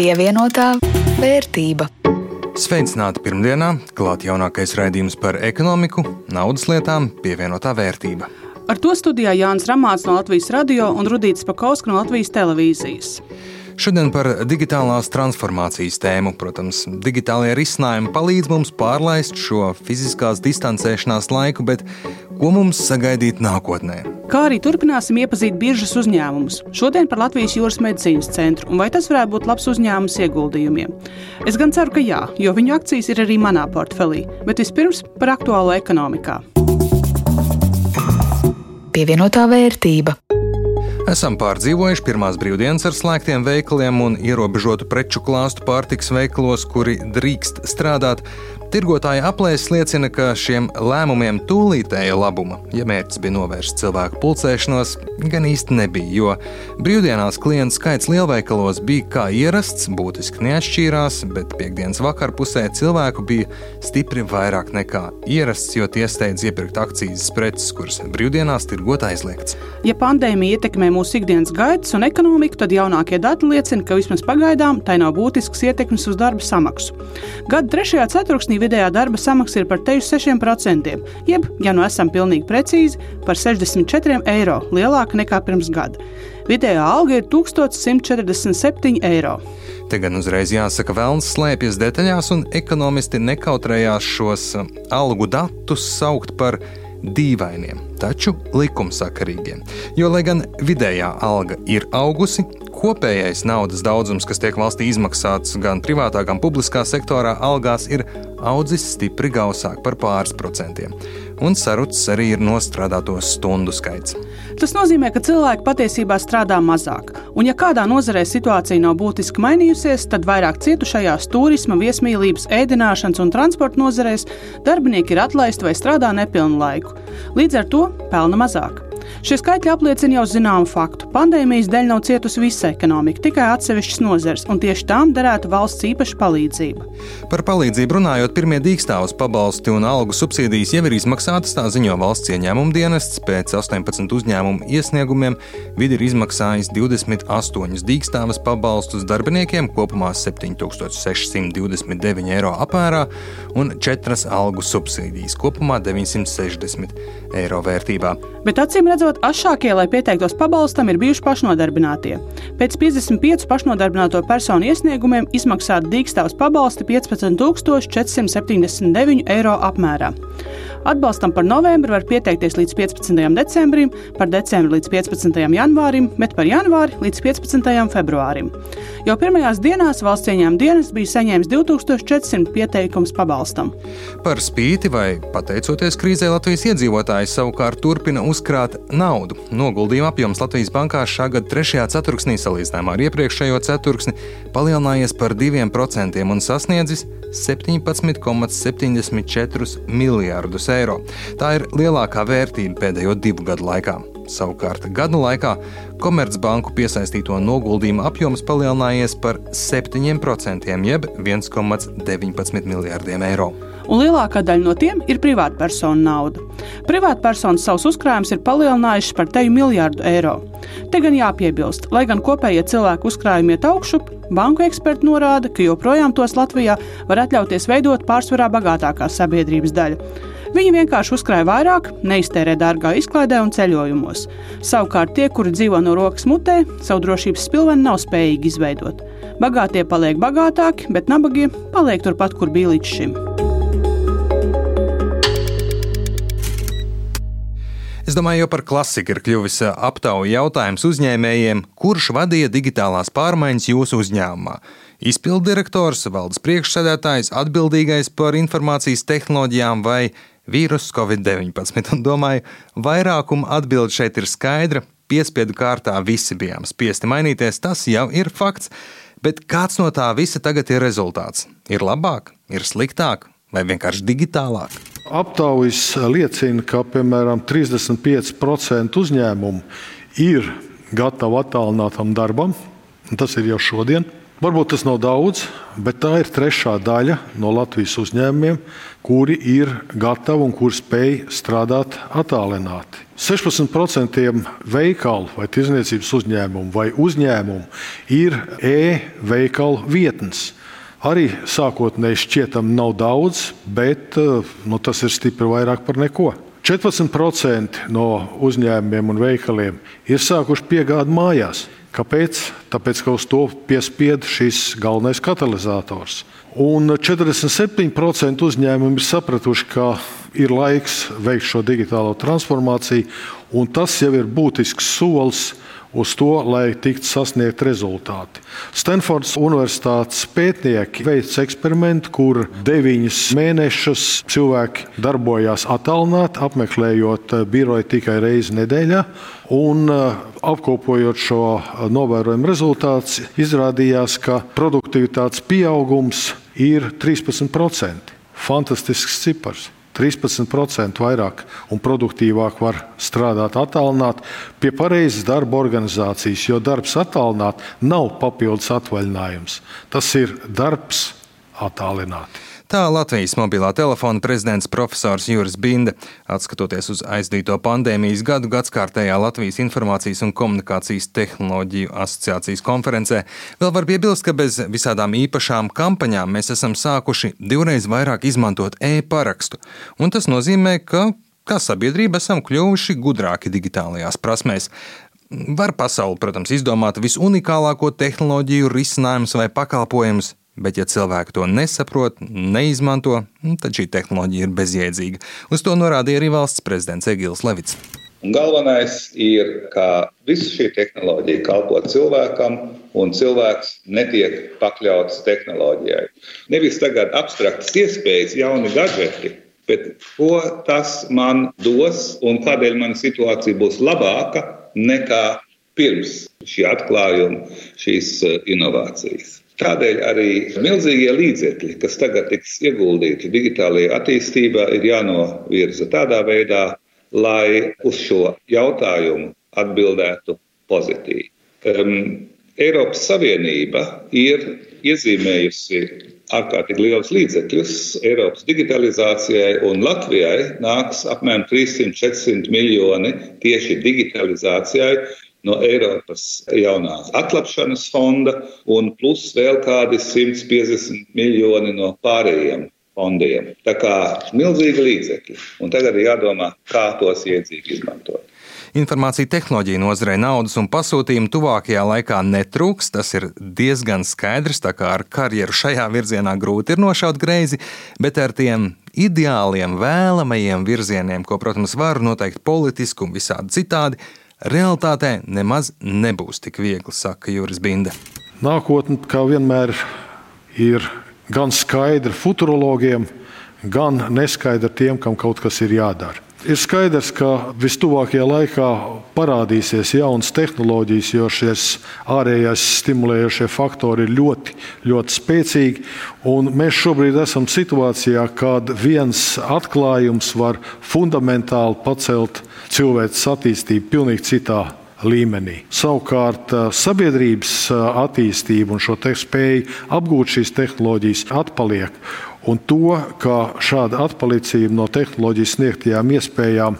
Pievienotā vērtība. Sveicināti pirmdienā, klāt jaunākais raidījums par ekonomiku, naudas lietām, pievienotā vērtība. Ar to studijā Jānis Ramāts no Latvijas radio un Rudīts Pakausks no Latvijas televīzijas. Šodien par digitālās transformācijas tēmu. Protams, digitālajie risinājumi palīdz mums pārlaist šo fiziskās distancēšanās laiku, bet ko mums sagaidīt nākotnē? Kā arī turpināsim iepazīt biržas uzņēmumus. Šodien par Latvijas jūras medicīnas centru un vai tas varētu būt labs uzņēmums ieguldījumiem. Es gan ceru, ka jā, jo viņu akcijas ir arī manā portfelī, bet vispirms par aktuālo ekonomikā. Pievienotā vērtība. Esam pārdzīvojuši pirmās brīvdienas ar slēgtiem veikaliem un ierobežotu preču klāstu pārtiks veikalos, kuri drīkst strādāt. Tirgotāja aplēses liecina, ka šiem lēmumiem tūlītēja labuma, ja mērķis bija novērst cilvēku pulcēšanos, gan īsti nebija, jo brīvdienās klientu skaits lielveikalos bija kā ierasts, būtiski neatšķīrās, bet piekdienas vakarpusē cilvēku bija stipri vairāk nekā ierasts, jo tie steidz iepirkt akcijas preces, kuras brīvdienās tirgot aizliegts. Ja pandēmija ietekmē mūsu ikdienas gaitas un ekonomiku, tad jaunākie dati liecina, ka vismaz pagaidām tai nav būtisks ietekmes uz darba samaksu. Gada trešajā ceturksnī vidējā darba samaksa ir par teju 6%, jeb, ja nu esam pilnīgi precīzi, par 64 eiro lielāka nekā pirms gada. Vidējā alga ir 1147 eiro. Te gan uzreiz jāsaka, vēlams slēpjas detaļās, un ekonomisti nekautrējās šos uh, algu datus saukt par dīvainiem, taču likumsakarīgiem. Jo, lai gan vidējā alga ir augusi, kopējais naudas daudzums, kas tiek valstī izmaksāts gan privātā, gan publiskā sektorā, algās ir audzis stipri gausāk par pāris procentiem. Un sarucis arī ir nostrādāto stundu skaits. Tas nozīmē, ka cilvēki patiesībā strādā mazāk. Un, ja kādā nozarē situācija nav būtiski mainījusies, tad vairāk cietušajās turisma, viesmīlības, ēdināšanas un transporta nozarēs darbinieki ir atlaisti vai strādā nepilnu laiku. Līdz ar to pelna mazāk. Šie skaitļi apliecina jau zināmu faktu. Pandēmijas dēļ nav cietusi visa ekonomika, tikai atsevišķas nozares, un tieši tām derētu valsts īpaša palīdzība. Par palīdzību runājot, pirmie dīkstāvus pabalsti un algu subsīdijas jau ir izmaksātas, tā ziņo valsts ieņēmuma dienests. Pēc 18 uzņēmumu iesniegumiem vidi ir izmaksājis 28 dīkstāvas pabalstus darbiniekiem, kopumā 7629 eiro apmērā, un 4 algu subsīdijas, kopumā 960 eiro vērtībā. Bet acīm redzot, ašākie, lai pieteiktos pabalstam, ir bijuši pašnodarbinātie. Pēc 55 pašnodarbināto personu iesniegumiem izmaksāta dīkstāvs pabalsti 15,479 eiro apmērā. Atbalstam par novembri var pieteikties līdz 15. decembrim, par decembri līdz 15. janvārim, bet par janvāri līdz 15. februārim. Jau pirmajās dienās valsts ieņēmuma dienas bija saņēmis 2400 pieteikumus pabalstam. Par spīti vai pateicoties krīzē, Latvijas iedzīvotāji savukārt turpina uzkrāt naudu. Noguldījuma apjoms Latvijas bankā šā gada 3. ceturksnī salīdzinājumā ar iepriekšējo ceturksni palielinājies par 2% un sasniedzis 17,74 miljārdus eiro. Tā ir lielākā vērtība pēdējo divu gadu laikā. Savukārt gadu laikā Komercbanku piesaistīto noguldījumu apjoms palielinājies par 7%, jeb 1,19 miljārdiem eiro un lielākā daļa no tiem ir privātpersonu nauda. Privātpersonas savus uzkrājumus ir palielinājušas par teju miljardu eiro. Te gan jāpiebilst, lai gan kopējie cilvēku uzkrājumi iet augšup, banku eksperti norāda, ka joprojām tos Latvijā var atļauties veidot pārsvarā bagātākā sabiedrības daļa. Viņi vienkārši uzkrāja vairāk, neiztērē dārgā izklaidē un ceļojumos. Savukārt tie, kuri dzīvo no rokas mutē, savu drošības spilveni nav spējīgi izveidot. Bagātie paliek bagātāki, bet nabagie paliek turpat, kur bija līdz šim. Es domāju, jau par klasiku ir kļuvis aptaujas jautājums uzņēmējiem, kurš vadīja digitālās pārmaiņas jūsu uzņēmumā. Izpilddirektors, valdes priekšsēdētājs, atbildīgais par informācijas tehnoloģijām vai vīrusu Covid-19. Un domāju, vairākuma atbilde šeit ir skaidra. Piespiedu kārtā visi bijām spiesti mainīties, tas jau ir fakts. Bet kāds no tā visa tagad ir rezultāts? Ir labāk, ir sliktāk vai vienkārši digitālāk? Aptaujas liecina, ka piemēram 35% uzņēmumu ir gatavi attālinātam darbam. Tas ir jau šodien. Varbūt tas nav daudz, bet tā ir trešā daļa no Latvijas uzņēmumiem, kuri ir gatavi un kuri spēj strādāt attālināti. 16% veikalu vai tirzniecības uzņēmumu vai uzņēmumu ir e-veikalu vietnes. Arī sākotnēji šķietam nav daudz, bet nu, tas ir stipri vairāk par neko. 14% no uzņēmumiem un veikaliem ir sākuši piegādi mājās. Kāpēc? Tāpēc, ka uz to piespied šis galvenais katalizators. Un 47% uzņēmumi ir sapratuši, ka ir laiks veikt šo digitālo transformāciju, un tas jau ir būtisks solis uz to, lai tiktu sasniegt rezultāti. Stanfordas Universitātes pētnieki veica eksperimentu, kur deviņus mēnešus cilvēki darbojās attālināti, apmeklējot biroju tikai reizi nedēļā. Un, apkopojot šo novērojumu rezultātus, izrādījās, ka produktivitātes pieaugums ir 13%. Fantastisks cipars! 13% vairāk un produktīvāk var strādāt attālināti pie pareizas darba organizācijas, jo darbs attālināti nav papildus atvaļinājums. Tas ir darbs attālināti. Tā Latvijas mobilā telefona prezidents profesors Juris Binde, atskatoties uz aizdīto pandēmijas gadu gadskārtējā Latvijas informācijas un komunikācijas tehnoloģiju asociācijas konferencē, vēl var piebilst, ka bez visādām īpašām kampaņām mēs esam sākuši divreiz vairāk izmantot e-parakstu, un tas nozīmē, ka kā sabiedrība esam kļuvuši gudrāki digitālajās prasmēs. Var pasauli, protams, izdomāt visunikālāko tehnoloģiju risinājumus vai pakalpojumus, Bet, ja cilvēki to nesaprot, neizmanto, nu, tad šī tehnoloģija ir bezjēdzīga. Uz to norādīja arī valsts prezidents Egils Levits. Un galvenais ir, ka visa šī tehnoloģija kalpo cilvēkam, un cilvēks netiek pakļauts tehnoloģijai. Nevis tagad abstraktas iespējas, jauni gadgeti, bet ko tas man dos un kādēļ mana situācija būs labāka nekā pirms šī atklājuma, šīs eh, inovācijas. Tādēļ arī milzīgie līdzekļi, kas tagad tiks ieguldīti digitālajā attīstībā, ir jānovirza tādā veidā, lai uz šo jautājumu atbildētu pozitīvi. Um, Eiropas Savienība ir iezīmējusi ārkārtīgi liels līdzekļus Eiropas digitalizācijai, un Latvijai nāks apmēram 300-400 miljoni tieši digitalizācijai, no Eiropas jaunās atlapšanas fonda un plus vēl kādi 150 miljoni no pārējiem fondiem. Tā kā milzīgi līdzekļi. Un tagad ir jādomā, kā tos iedzīgi izmantot. Informācija tehnoloģija nozarei naudas un pasūtījumu tuvākajā laikā netrūks. Tas ir diezgan skaidrs. Tā kā ar karjeru šajā virzienā grūti ir nošaut greizi, bet ar tiem ideāliem, vēlamajiem virzieniem, ko, protams, var noteikt politiski un visādi citādi, Realtātē nemaz nebūs tik viegli, saka Juris Binde. Nākotne, kā vienmēr, ir gan skaidra futurologiem, gan neskaidra tiem, kam kaut kas ir jādara. Ir skaidrs, ka vistuvākajā laikā parādīsies jaunas tehnoloģijas, jo šie ārējās stimulējošie faktori ir ļoti, ļoti spēcīgi. Mēs šobrīd esam situācijā, kad viens atklājums var fundamentāli pacelt cilvēces attīstību pilnīgi citā līmenī. Savukārt eh, sabiedrības eh, attīstība un šo spēju apgūt šīs tehnoloģijas atpaliek. Un to, ka šāda atpalicība no tehnoloģijas sniegtajām iespējām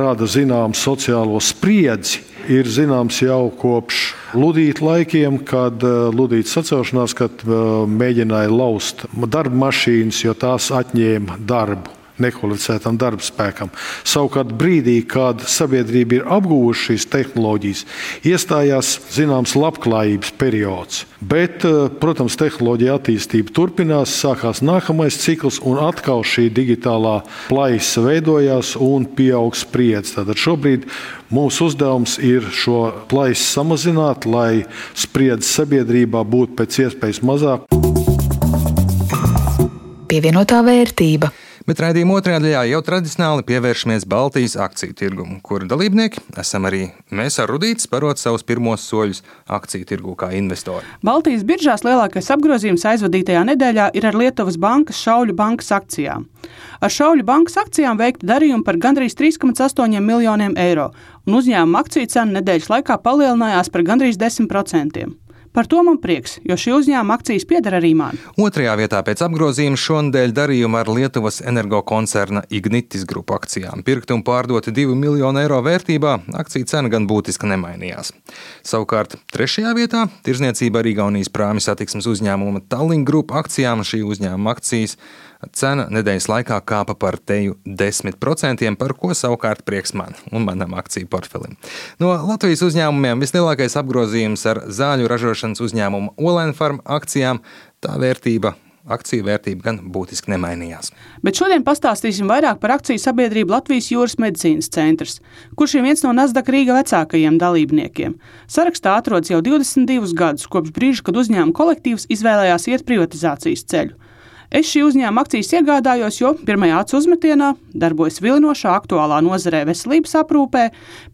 rada zināmu sociālo spriedzi, ir zināms jau kopš Ludīta laikiem, kad eh, Ludīta sacelšanās, kad mēģināja laust darba mašīnas, jo tās atņēma darbu nekvalificētam darbspēkam. Savukārt brīdī, kad sabiedrība ir apguvusi šīs tehnoloģijas, iestājās zināms labklājības periods. Bet, eh, protams, tehnoloģija attīstība turpinās, sākās nākamais cikls, un atkal šī digitālā plaisa veidojās un pieaug spriedzi. Tātad šobrīd mūsu uzdevums ir šo plaisu samazināt, lai spriedzi sabiedrībā būtu pēc iespējas mazāk. Pievienotā vērtība. Bet raidījuma otrajā daļā jau tradicionāli pievēršamies Baltijas akciju tirgumu, kura dalībnieki esam arī mēs ar Rudītu sparot savus pirmos soļus akciju tirgu kā investori. Baltijas biržās lielākais apgrozījums aizvadītajā nedēļā ir ar Lietuvas bankas Šauļu bankas akcijām. Ar Šauļu bankas akcijām veikta darījumi par gandrīz 3,8 miljoniem eiro, un uzņēmuma akciju cena nedēļas laikā palielinājās par gandrīz 10%. Par to man prieks, jo šī uzņēmuma akcijas pieder arī man. Otrajā vietā pēc apgrozījuma šonadēļ darījuma ar Lietuvas energokoncerna Ignitis grupu akcijām. Pirkti un pārdoti 2 miljonu eiro vērtībā, akciju cena gan būtiski nemainījās. Savukārt trešajā vietā tirzniecība ar Igaunijas prāmi satiksmes uzņēmuma Tallinn grupu akcijām šī uzņēmuma akcijas Cena nedēļas laikā kāpa par teju 10%, par ko savukārt prieks man un manam akciju portfelim. No Latvijas uzņēmumiem vislielākais apgrozījums ar zāļu ražošanas uzņēmumu Olenfarm akcijām tā vērtība akciju vērtība gan būtiski nemainījās. Bet šodien pastāstīsim vairāk par akciju sabiedrību Latvijas jūras medicīnas centrs, kurš ir viens no Nasdaq Rīga vecākajiem dalībniekiem. Sarakstā atrodas jau 22 gadus kopš brīža, kad uzņēmuma kolektīvs izvēlējās iet privatizācijas ceļu. Es šī uzņēmuma akcijas iegādājos, jo pirmajā acu uzmetienā darbojas vilinošā aktuālā nozarē veselības aprūpē,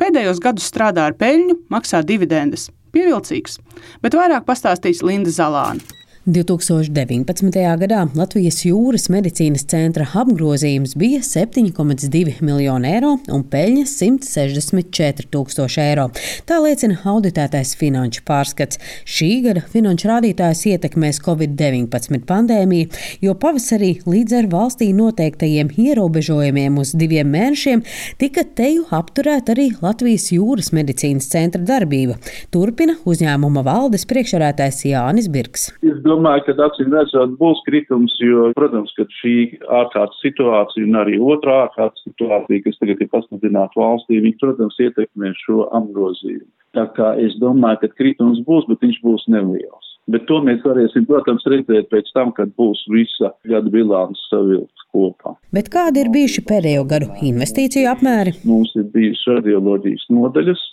pēdējos gadus strādā ar peļņu, maksā dividendes. Pievilcīgs, bet vairāk pastāstīs Linda Zalāna. 2019. gadā Latvijas jūras medicīnas centra apgrozījums bija 7,2 miljoni eiro un peļņa 164 tūkstoši eiro. Tā liecina auditētais finanšu pārskats. Šī gada finanšu rādītājs ietekmēs Covid-19 pandēmiju, jo pavasarī līdz ar valstī noteiktajiem ierobežojumiem uz diviem mēnešiem tika teju apturēta arī Latvijas jūras medicīnas centra darbība. Turpina uzņēmuma valdes priekšsēdētājs Jānis Birks domāju, ka acīm redzot būs kritums, jo, protams, ka šī ārkārtas situācija un arī otrā ārkārtas situācija, kas tagad ir pasludināta valstī, viņi, protams, ietekmē šo apgrozījumu. Tā kā es domāju, ka kritums būs, bet viņš būs neliels. Bet to mēs varēsim, protams, redzēt pēc tam, kad būs visa gada bilants savilkts kopā. Bet kādi ir bijuši pēdējo gadu investīciju apmēri? Mums ir bijusi radioloģijas nodaļas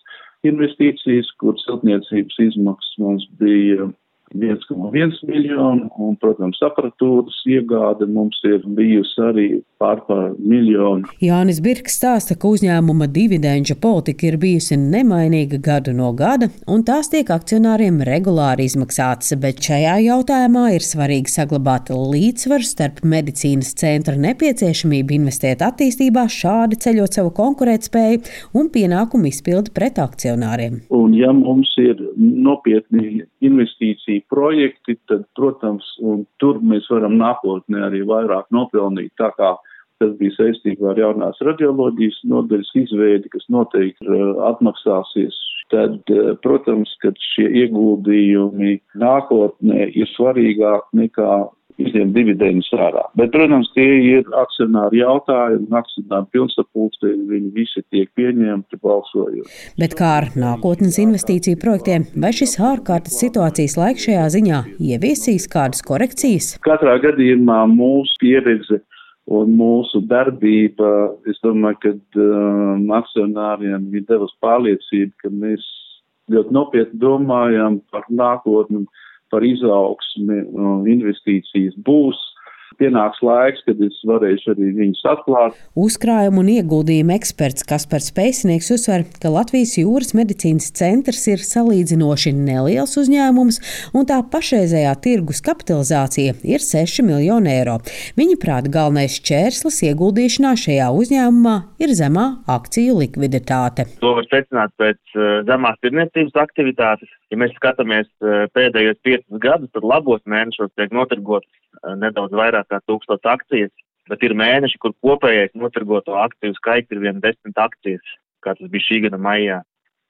investīcijas, kur siltniecības izmaksas mums bija 1,1 miljonu, un, protams, aparatūras iegāde mums ir bijusi arī pār par miljonu. Jānis Birks stāsta, ka uzņēmuma dividendžu politika ir bijusi nemainīga gadu no gada, un tās tiek akcionāriem regulāri izmaksātas, bet šajā jautājumā ir svarīgi saglabāt līdzsvaru starp medicīnas centra nepieciešamību investēt attīstībā, šādi ceļot savu konkurētspēju un pienākumu izpildi pret akcionāriem. Un, ja mums ir nopietni investīcija projekti, tad, protams, tur mēs varam nākotnē arī vairāk nopelnīt. Tā kā tas bija saistībā ar jaunās radioloģijas nodaļas izveidi, kas noteikti uh, atmaksāsies. Tad, uh, protams, ka šie ieguldījumi nākotnē ir svarīgāk nekā izņemt dividendus ārā. Bet, protams, tie ir akcionāri jautājumi, akcionāri pilnsapulcē, viņi visi tiek pieņemti balsojot. Bet kā ar nākotnes investīciju projektiem, vai šis ārkārtas situācijas laiks šajā ziņā ieviesīs kādas korekcijas? Katrā gadījumā mūsu pieredze un mūsu darbība, es domāju, ka um, akcionāriem ir devusi pārliecību, ka mēs ļoti nopietni domājam par nākotni par izaugsmi un investīcijas būs pienāks laiks, kad es varēšu arī viņus atklāt. Uzkrājumu un ieguldījumu eksperts Kaspars Pēcinieks uzsver, ka Latvijas jūras medicīnas centrs ir salīdzinoši neliels uzņēmums, un tā pašreizējā tirgus kapitalizācija ir 6 miljoni eiro. Viņa prāt galvenais čērslis ieguldīšanā šajā uzņēmumā ir zemā akciju likviditāte. To var secināt pēc uh, zemās tirniecības aktivitātes. Ja mēs skatāmies uh, pēdējos piecus gadus, tad labos mēnešos tiek notirgotas uh, nedaudz vairāk kā tūkstots akcijas, bet ir mēneši, kur kopējais notirgoto akciju skaits ir vien desmit akcijas, kā tas bija šī gada maijā.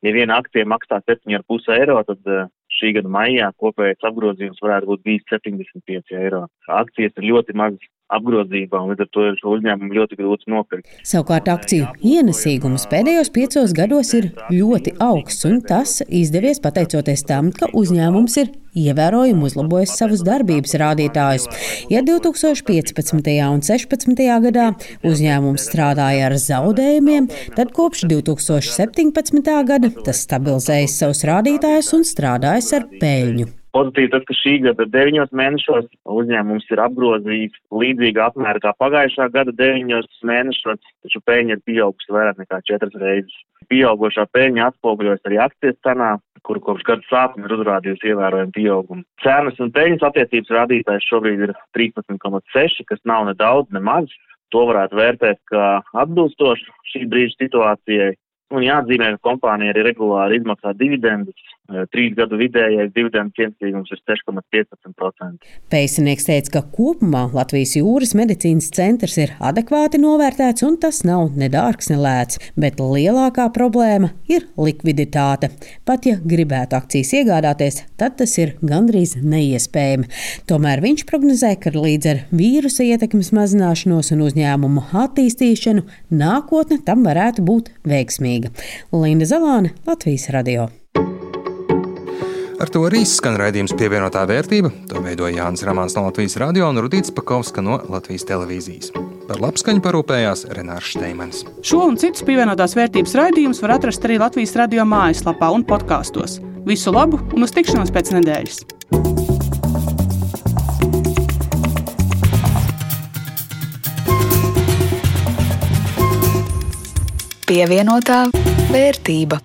Ja viena akcija maksā 7,5 eiro, tad eh, šī gada maijā kopējais apgrozījums varētu būt bijis 75 eiro. Akcijas ir ļoti mazas apgrozībā, un līdz ar to ir šo uzņēmumu ļoti grūti nopirkt. Savukārt akciju ienesīgums pēdējos piecos gados ir ļoti augsts, un tas izdevies pateicoties tam, ka uzņēmums ir ievērojami uzlabojis savus darbības rādītājus. Ja 2015. un 2016. gadā uzņēmums strādāja ar zaudējumiem, tad kopš 2017. gada tas stabilizējis savus rādītājus un strādājis ar peļņu. Pozitīvi tas, ka šī gada deviņos mēnešos uzņēmums ir apgrozījis līdzīgā apmēra kā pagājušā gada deviņos mēnešos, taču peļņa ir pieaugusi vairāk nekā četras reizes. Pieaugušā peļņa atspoguļojas arī akcijas cenā, kuru kopš gada sākuma ir uzrādījusi ievērojumu pieaugumu. Cenas un peļņas attiecības rādītājs šobrīd ir 13,6, kas nav ne daudz, ne maz. To varētu vērtēt kā atbilstošu šī brīža situācijai. Un jāatzīmē, ka kompānija arī regulāri izmaksā dividendus trīs gadu vidējais dividendu ienesīgums ir 6,15%. Pēcinieks teica, ka kopumā Latvijas jūras medicīnas centrs ir adekvāti novērtēts un tas nav nedārgs, ne lēts, bet lielākā problēma ir likviditāte. Pat ja gribētu akcijas iegādāties, tad tas ir gandrīz neiespējami. Tomēr viņš prognozē, ka līdz ar vīrusa ietekmes mazināšanos un uzņēmumu attīstīšanu nākotne tam varētu būt veiksmīga. Linda Zalāne, Latvijas radio. Ar to arī skan raidījums pievienotā vērtība. To veidoja Jānis Rāmāns no Latvijas radio un Rudīts Pakauska no Latvijas televīzijas. Par labskaņu parūpējās Renārs Steimans. Šo un citus pievienotās vērtības raidījumus var atrast arī Latvijas radio mājaslapā un podkāstos. Visu labu un uz tikšanos pēc nedēļas! Pievienotā vērtība.